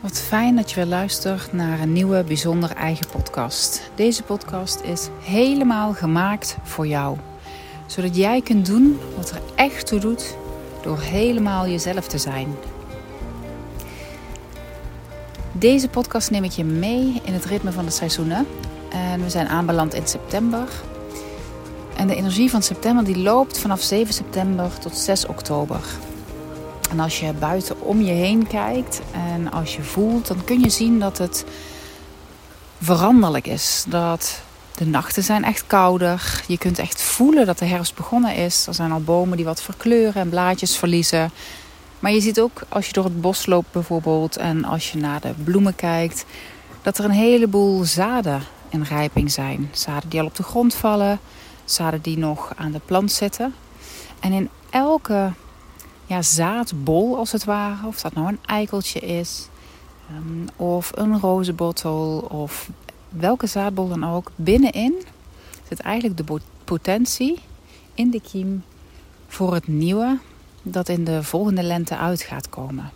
Wat fijn dat je weer luistert naar een nieuwe bijzonder eigen podcast. Deze podcast is helemaal gemaakt voor jou. Zodat jij kunt doen wat er echt toe doet door helemaal jezelf te zijn. Deze podcast neem ik je mee in het ritme van de seizoenen. En we zijn aanbeland in september. En de energie van september die loopt vanaf 7 september tot 6 oktober. En als je buiten om je heen kijkt en als je voelt, dan kun je zien dat het veranderlijk is. Dat de nachten zijn echt kouder. Je kunt echt voelen dat de herfst begonnen is. Er zijn al bomen die wat verkleuren en blaadjes verliezen. Maar je ziet ook als je door het bos loopt bijvoorbeeld en als je naar de bloemen kijkt, dat er een heleboel zaden in rijping zijn. Zaden die al op de grond vallen, zaden die nog aan de plant zitten. En in elke ja, zaadbol als het ware. Of dat nou een eikeltje is. Um, of een rozenbottel. Of welke zaadbol dan ook. Binnenin zit eigenlijk de potentie in de kiem voor het nieuwe dat in de volgende lente uit gaat komen.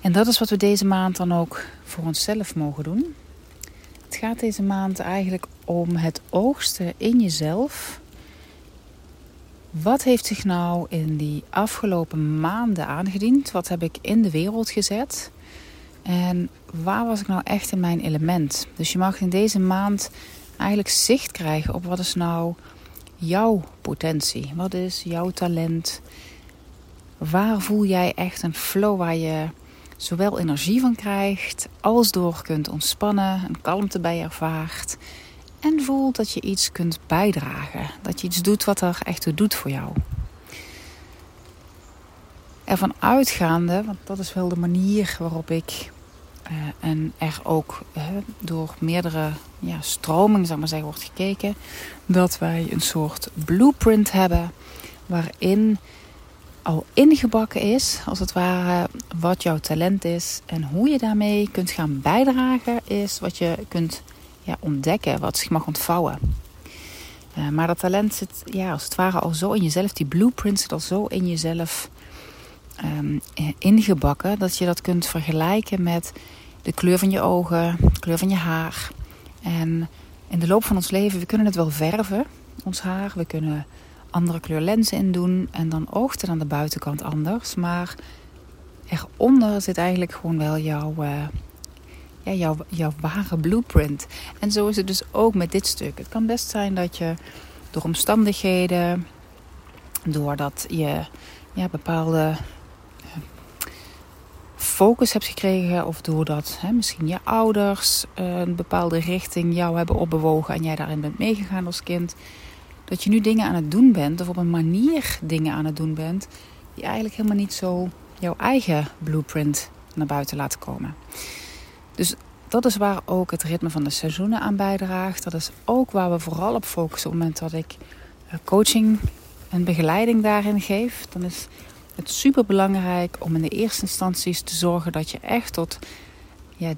En dat is wat we deze maand dan ook voor onszelf mogen doen. Het gaat deze maand eigenlijk om het oogsten in jezelf wat heeft zich nou in die afgelopen maanden aangediend? Wat heb ik in de wereld gezet? En waar was ik nou echt in mijn element? Dus je mag in deze maand eigenlijk zicht krijgen op wat is nou jouw potentie? Wat is jouw talent? Waar voel jij echt een flow waar je zowel energie van krijgt als door kunt ontspannen, een kalmte bij ervaart en voelt dat je iets kunt bijdragen. Dat je iets doet wat er echt toe doet voor jou. Ervan uitgaande, want dat is wel de manier waarop ik uh, en er ook uh, door meerdere ja, stromingen, zeg maar zeggen, wordt gekeken, dat wij een soort blueprint hebben waarin al ingebakken is, als het ware, wat jouw talent is en hoe je daarmee kunt gaan bijdragen, is wat je kunt ontdekken, wat zich mag ontvouwen. Uh, maar dat talent zit ja, als het ware al zo in jezelf, die blueprint zit al zo in jezelf um, ingebakken, dat je dat kunt vergelijken met de kleur van je ogen, kleur van je haar. En in de loop van ons leven, we kunnen het wel verven, ons haar. We kunnen andere kleur lenzen in doen en dan oogt het aan de buitenkant anders. Maar eronder zit eigenlijk gewoon wel jouw, uh, ja, jouw, jouw ware blueprint. En zo is het dus ook met dit stuk. Het kan best zijn dat je door omstandigheden, doordat je ja, bepaalde eh, focus hebt gekregen of doordat hè, misschien je ouders eh, een bepaalde richting jou hebben opbewogen en jij daarin bent meegegaan als kind, dat je nu dingen aan het doen bent of op een manier dingen aan het doen bent die eigenlijk helemaal niet zo jouw eigen blueprint naar buiten laten komen. Dus dat is waar ook het ritme van de seizoenen aan bijdraagt. Dat is ook waar we vooral op focussen op het moment dat ik eh, coaching en begeleiding daarin geef. Dan is het super belangrijk om in de eerste instanties te zorgen dat je echt tot ja,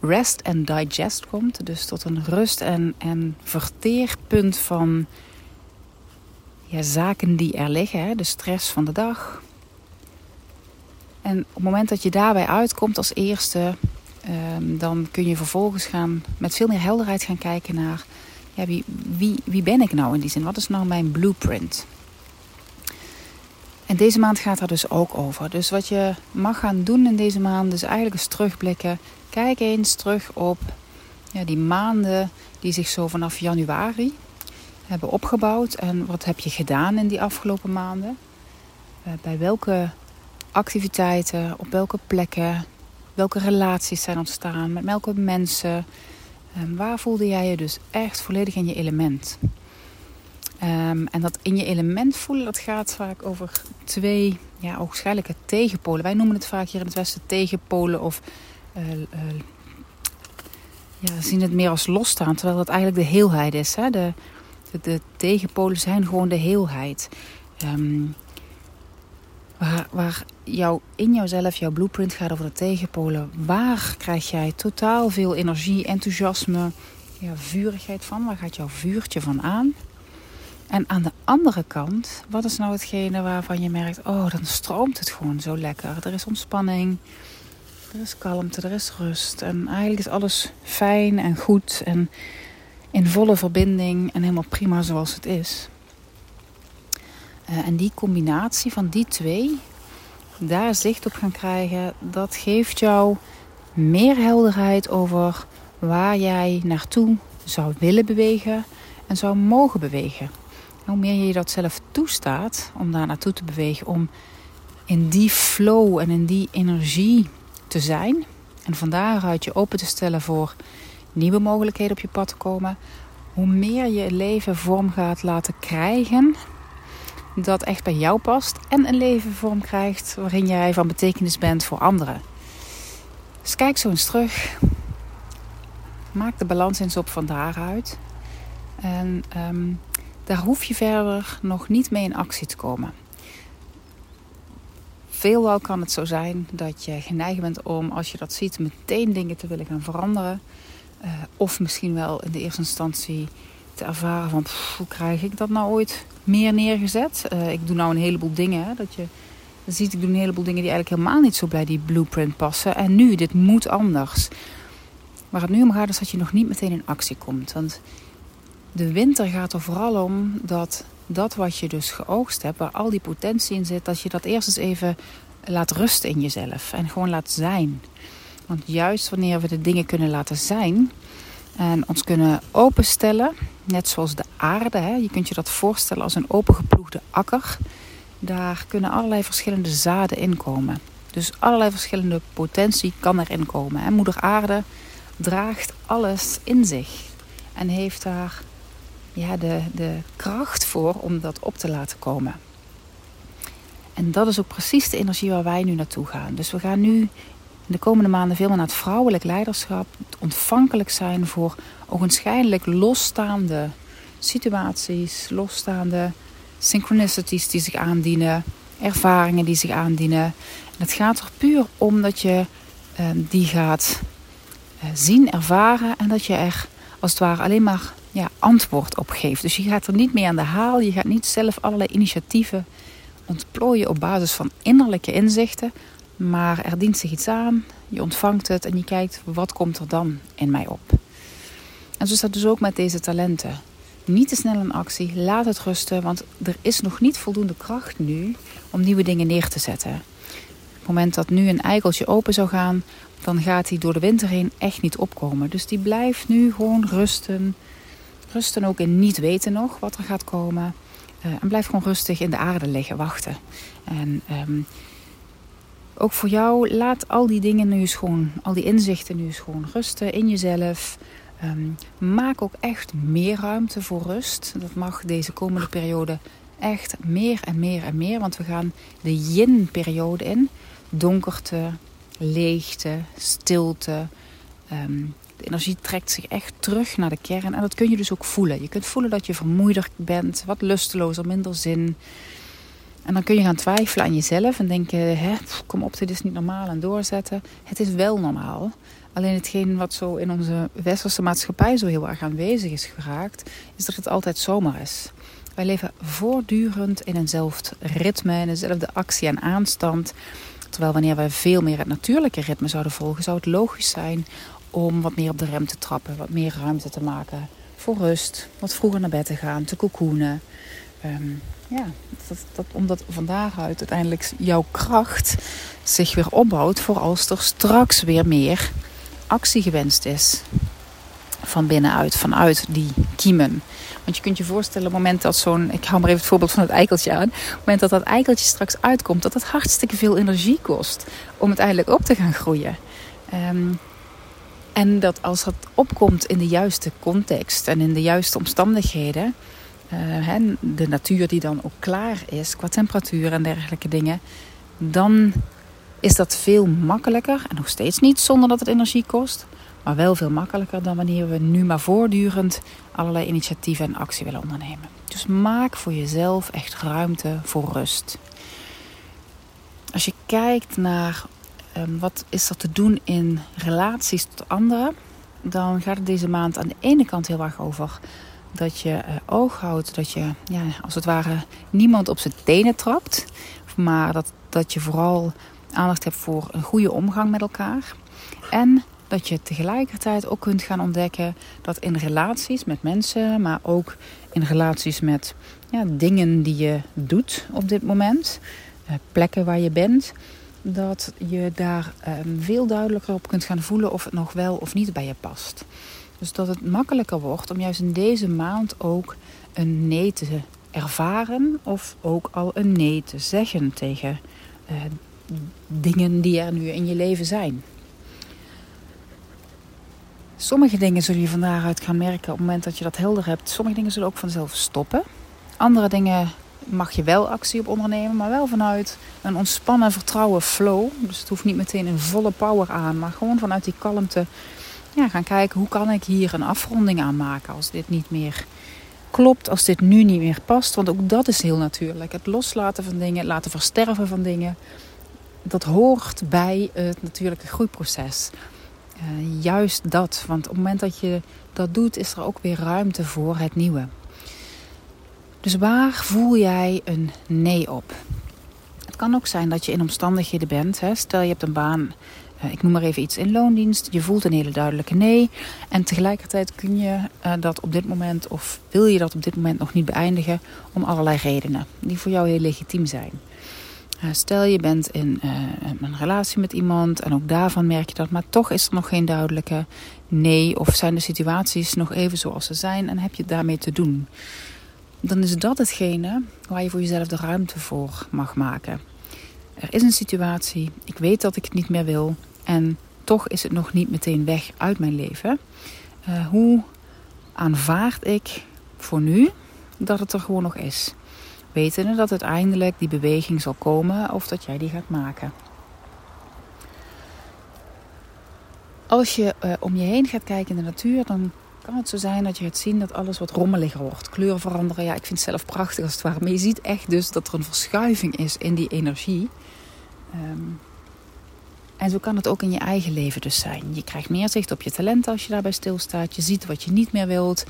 rest and digest komt. Dus tot een rust- en, en verteerpunt van ja, zaken die er liggen. De stress van de dag. En op het moment dat je daarbij uitkomt als eerste Um, dan kun je vervolgens gaan met veel meer helderheid gaan kijken naar ja, wie, wie, wie ben ik nou in die zin? Wat is nou mijn blueprint? En deze maand gaat daar dus ook over. Dus wat je mag gaan doen in deze maand is eigenlijk eens terugblikken. Kijk eens terug op ja, die maanden die zich zo vanaf januari hebben opgebouwd. En wat heb je gedaan in die afgelopen maanden? Uh, bij welke activiteiten, op welke plekken, Welke relaties zijn ontstaan? Met welke mensen? Um, waar voelde jij je dus echt volledig in je element? Um, en dat in je element voelen, dat gaat vaak over twee, ja, ogenschijnlijke tegenpolen. Wij noemen het vaak hier in het Westen tegenpolen of uh, ja, zien het meer als losstaan, terwijl dat eigenlijk de heelheid is. Hè? De, de, de tegenpolen zijn gewoon de heelheid. Um, Waar, waar jou, in jouzelf, jouw blueprint gaat over de tegenpolen. Waar krijg jij totaal veel energie, enthousiasme, ja, vurigheid van? Waar gaat jouw vuurtje van aan? En aan de andere kant, wat is nou hetgene waarvan je merkt: oh, dan stroomt het gewoon zo lekker. Er is ontspanning, er is kalmte, er is rust. En eigenlijk is alles fijn en goed en in volle verbinding en helemaal prima zoals het is. Uh, en die combinatie van die twee, daar zicht op gaan krijgen, dat geeft jou meer helderheid over waar jij naartoe zou willen bewegen en zou mogen bewegen. Hoe meer je dat zelf toestaat om daar naartoe te bewegen, om in die flow en in die energie te zijn. En van daaruit je open te stellen voor nieuwe mogelijkheden op je pad te komen. Hoe meer je leven vorm gaat laten krijgen dat echt bij jou past. En een leven vorm krijgt waarin jij van betekenis bent voor anderen. Dus kijk zo eens terug. Maak de balans eens op van daaruit. En um, daar hoef je verder nog niet mee in actie te komen. Veelal kan het zo zijn dat je geneigd bent om, als je dat ziet, meteen dingen te willen gaan veranderen. Uh, of misschien wel in de eerste instantie te ervaren van, hoe krijg ik dat nou ooit meer neergezet? Uh, ik doe nou een heleboel dingen. Hè, dat je ziet, ik doe een heleboel dingen die eigenlijk helemaal niet zo bij die blueprint passen. En nu, dit moet anders. Waar het nu om gaat is dat je nog niet meteen in actie komt. Want de winter gaat er vooral om dat dat wat je dus geoogst hebt, waar al die potentie in zit, dat je dat eerst eens even laat rusten in jezelf en gewoon laat zijn. Want juist wanneer we de dingen kunnen laten zijn en ons kunnen openstellen, net zoals de aarde, hè, je kunt je dat voorstellen als een opengeploegde akker, daar kunnen allerlei verschillende zaden in komen. Dus allerlei verschillende potentie kan erin komen. Hè. Moeder aarde draagt alles in zich en heeft daar ja, de, de kracht voor om dat op te laten komen. En dat is ook precies de energie waar wij nu naartoe gaan. Dus we gaan nu de komende maanden veel meer naar het vrouwelijk leiderschap. Ontvankelijk zijn voor ogenschijnlijk losstaande situaties, losstaande synchronicities die zich aandienen, ervaringen die zich aandienen. En het gaat er puur om dat je uh, die gaat uh, zien, ervaren en dat je er als het ware alleen maar ja, antwoord op geeft. Dus je gaat er niet mee aan de haal. Je gaat niet zelf allerlei initiatieven ontplooien op basis van innerlijke inzichten. Maar er dient zich iets aan, je ontvangt het en je kijkt wat komt er dan in mij op. En zo staat dus ook met deze talenten. Niet te snel in actie, laat het rusten, want er is nog niet voldoende kracht nu om nieuwe dingen neer te zetten. Op het moment dat nu een eikeltje open zou gaan, dan gaat hij door de winter heen echt niet opkomen. Dus die blijft nu gewoon rusten, Rusten ook in niet weten nog wat er gaat komen. Uh, en blijf gewoon rustig in de aarde liggen, wachten. En um, ook voor jou, laat al die dingen nu eens gewoon, al die inzichten nu eens gewoon rusten in jezelf. Um, maak ook echt meer ruimte voor rust. Dat mag deze komende periode echt meer en meer en meer. Want we gaan de yin-periode in. Donkerte, leegte, stilte. Um, de energie trekt zich echt terug naar de kern. En dat kun je dus ook voelen. Je kunt voelen dat je vermoeider bent, wat lustelozer, minder zin. En dan kun je gaan twijfelen aan jezelf en denken: Hè, kom op, dit is niet normaal en doorzetten. Het is wel normaal. Alleen hetgeen wat zo in onze westerse maatschappij zo heel erg aanwezig is geraakt, is dat het altijd zomaar is. Wij leven voortdurend in eenzelfde ritme, in dezelfde actie en aanstand. Terwijl wanneer wij veel meer het natuurlijke ritme zouden volgen, zou het logisch zijn om wat meer op de rem te trappen, wat meer ruimte te maken voor rust, wat vroeger naar bed te gaan, te cocoonen. Um, ja, dat, dat, omdat van daaruit uiteindelijk jouw kracht zich weer opbouwt voor als er straks weer meer actie gewenst is. Van binnenuit, vanuit die kiemen. Want je kunt je voorstellen, op het moment dat zo'n, ik hou maar even het voorbeeld van het eikeltje aan. Op het moment dat dat eikeltje straks uitkomt, dat het hartstikke veel energie kost om uiteindelijk op te gaan groeien. Um, en dat als dat opkomt in de juiste context en in de juiste omstandigheden, uh, de natuur die dan ook klaar is qua temperatuur en dergelijke dingen, dan is dat veel makkelijker. En nog steeds niet zonder dat het energie kost, maar wel veel makkelijker dan wanneer we nu maar voortdurend allerlei initiatieven en actie willen ondernemen. Dus maak voor jezelf echt ruimte voor rust. Als je kijkt naar um, wat is er te doen in relaties tot anderen, dan gaat het deze maand aan de ene kant heel erg over Dat je uh, oog houdt, dat je ja, als het ware niemand op zijn tenen trapt. Maar dat, dat je vooral aandacht hebt voor een goede omgang met elkaar. En dat je tegelijkertijd ook kunt gaan ontdekken dat in relaties met mensen, maar ook in relaties met ja, dingen die je doet op dit moment, uh, plekken waar je bent, dat je daar um, veel duidelijker op kunt gaan voelen of het nog wel of niet bij je past. Dus dat het makkelijker wordt om juist in deze maand ook een nee te ervaren of ook al een nee te zeggen tegen uh, dingen die er nu in je leven zijn. Sommige dingen zul je van daaruit gaan merken op het moment dat je dat helder hebt. Sommige dingen zullen ook vanzelf stoppen. Andere dingen mag je wel actie op ondernemen, maar wel vanuit een ontspannen vertrouwen flow. Dus het hoeft niet meteen een volle power aan, maar gewoon vanuit die kalmte ja, gaan kijken hoe kan ik hier een afronding aan maken als dit niet meer klopt, als dit nu niet meer past. Want ook dat is heel natuurlijk. Het loslaten van dingen, het laten versterven van dingen, dat hoort bij het natuurlijke groeiproces. Uh, juist dat, want op het moment dat je dat doet, is er ook weer ruimte voor het nieuwe. Dus waar voel jij een nee op? Het kan ook zijn dat je in omstandigheden bent. Hè? Stel je hebt een baan, ik noem maar even iets in loondienst. Je voelt een hele duidelijke nee. En tegelijkertijd kun je uh, dat op dit moment, of wil je dat op dit moment nog niet beëindigen, om allerlei redenen die voor jou heel legitiem zijn. Uh, stel je bent in een relatie met iemand en ook daarvan merk je dat, maar toch is er nog geen duidelijke nee. Of zijn de situaties nog even zoals ze zijn en heb je daarmee te doen dan is dat hetgene waar je voor jezelf de ruimte voor mag maken. Er is een situatie, ik weet dat ik het niet meer wil en toch is het nog niet meteen weg uit mijn leven. Uh, hoe aanvaard ik voor nu dat het er gewoon nog is? Wetende dat uiteindelijk die beweging zal komen of dat jij die gaat maken. Als je uh, om je heen gaat kijken in de natuur, dan kan het zo zijn dat je gaat zien dat alles wat rommeliger wordt. Kleuren veranderen, ja, ik vind het zelf prachtig als het ware. Maar je ziet echt dus dat er een verschuiving is in die energie. Um, en zo kan het ook in je eigen leven dus zijn. Je krijgt meer zicht op je talenten als je daarbij stilstaat. Je ziet wat je niet meer wilt.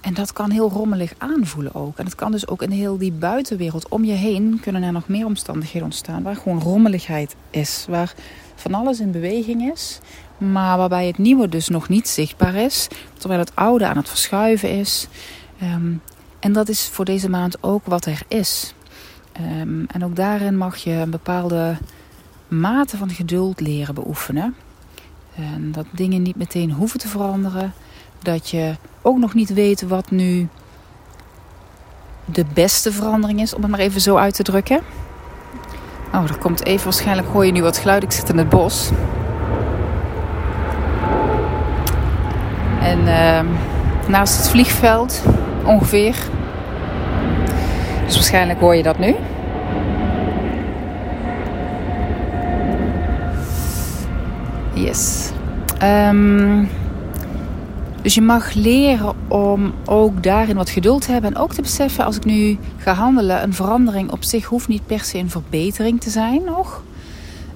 En dat kan heel rommelig aanvoelen ook. En het kan dus ook in heel die buitenwereld om je heen... kunnen er nog meer omstandigheden ontstaan... waar gewoon rommeligheid is. Waar van alles in beweging is maar waarbij het nieuwe dus nog niet zichtbaar is, terwijl het oude aan het verschuiven is. Um, en dat is voor deze maand ook wat er is. Um, en ook daarin mag je een bepaalde mate van geduld leren beoefenen. En dat dingen niet meteen hoeven te veranderen. Dat je ook nog niet weet wat nu de beste verandering is, om het maar even zo uit te drukken. Oh, er komt even waarschijnlijk, hoor je nu wat geluid. Ik zit in het bos. En uh, naast het vliegveld ongeveer. Dus waarschijnlijk hoor je dat nu. Um, dus je mag leren om ook daarin wat geduld te hebben. En ook te beseffen, als ik nu ga handelen, een verandering op zich hoeft niet per se een verbetering te zijn nog.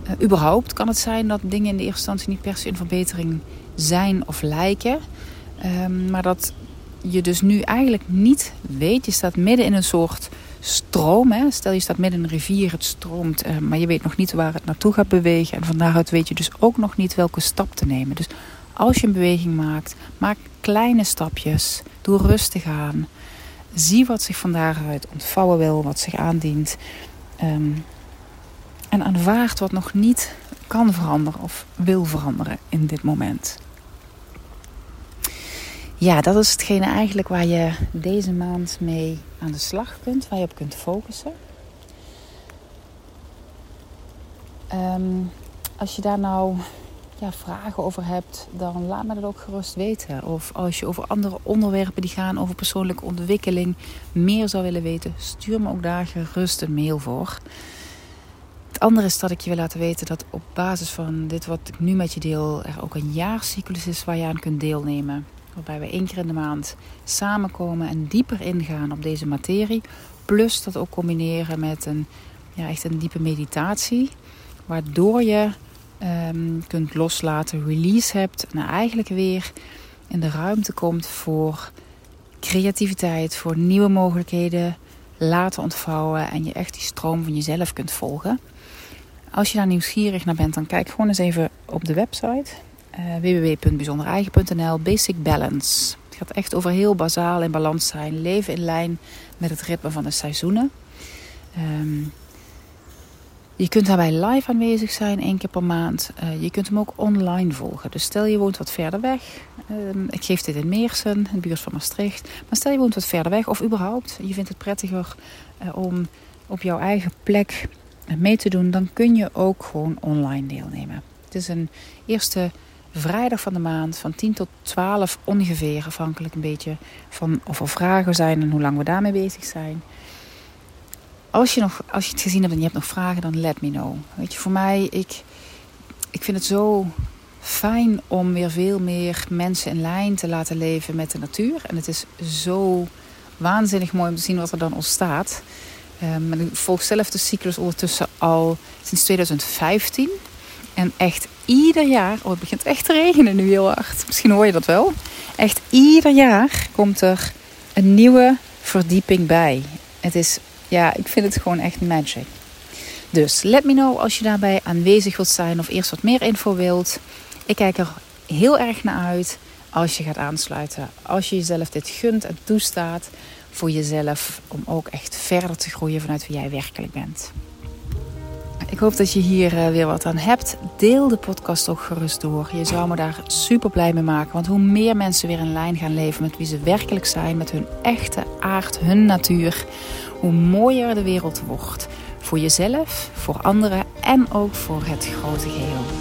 Uh, überhaupt kan het zijn dat dingen in de eerste instantie niet per se een verbetering zijn of lijken. Um, maar dat je dus nu eigenlijk niet weet. Je staat midden in een soort stroom. Hè? Stel je staat midden in een rivier, het stroomt. Uh, maar je weet nog niet waar het naartoe gaat bewegen. En van daaruit weet je dus ook nog niet welke stap te nemen. Dus als je een beweging maakt, maak kleine stapjes. Doe rustig aan. Zie wat zich van daaruit ontvouwen wil, wat zich aandient. Um, en aanvaard wat nog niet kan veranderen of wil veranderen in dit moment. Ja, dat is hetgene eigenlijk waar je deze maand mee aan de slag kunt, waar je op kunt focussen. Um, als je daar nou ja, vragen over hebt, dan laat me dat ook gerust weten. Of als je over andere onderwerpen die gaan over persoonlijke ontwikkeling meer zou willen weten, stuur me ook daar gerust een mail voor. Het andere is dat ik je wil laten weten dat op basis van dit wat ik nu met je deel, er ook een jaarcyclus is waar je aan kunt deelnemen. Waarbij we één keer in de maand samenkomen en dieper ingaan op deze materie. Plus dat ook combineren met een, ja, echt een diepe meditatie. Waardoor je um, kunt loslaten, release hebt. En eigenlijk weer in de ruimte komt voor creativiteit, voor nieuwe mogelijkheden laten ontvouwen en je echt die stroom van jezelf kunt volgen. Als je daar nieuwsgierig naar bent, dan kijk gewoon eens even op de website www.bijzondereigen.nl Basic Balance. Het gaat echt over heel bazaal in balans zijn, leven in lijn met het ritme van de seizoenen. Um, je kunt daarbij live aanwezig zijn, één keer per maand. Uh, je kunt hem ook online volgen. Dus stel je woont wat verder weg. Uh, ik geef dit in Meersen, in de buurt van Maastricht. Maar stel je woont wat verder weg of überhaupt je vindt het prettiger uh, om op jouw eigen plek mee te doen. Dan kun je ook gewoon online deelnemen. Het is een eerste vrijdag van de maand van 10 tot 12 ongeveer. Afhankelijk een beetje van of er vragen zijn en hoe lang we daarmee bezig zijn als je, nog, als je het gezien hebt en je hebt nog vragen, dan let me know. Weet je, voor mij, ik, ik vind het zo fijn om weer veel meer mensen in lijn te laten leven met de natuur. En het is zo waanzinnig mooi om te zien wat er dan ontstaat. Um, ik volg zelf de cyclus ondertussen al sinds 2015. En echt ieder jaar, oh het begint echt te regenen nu heel hard. Misschien hoor je dat wel. Echt ieder jaar komt er een nieuwe verdieping bij. Het is ja, ik vind het gewoon echt magic. Dus let me know als je daarbij aanwezig wilt zijn of eerst wat meer info wilt. Ik kijk er heel erg naar uit als je gaat aansluiten. Als je jezelf dit gunt en toestaat voor jezelf om ook echt verder te groeien vanuit wie jij werkelijk bent. Ik hoop dat je hier eh, weer wat aan hebt. Deel de podcast ook gerust door. Je zou me daar super blij mee maken. Want hoe meer mensen weer in lijn gaan leven met wie ze werkelijk zijn, met hun echte aard, hun natuur, hoe mooier de wereld wordt. Voor jezelf, voor anderen en ook voor het grote geheel.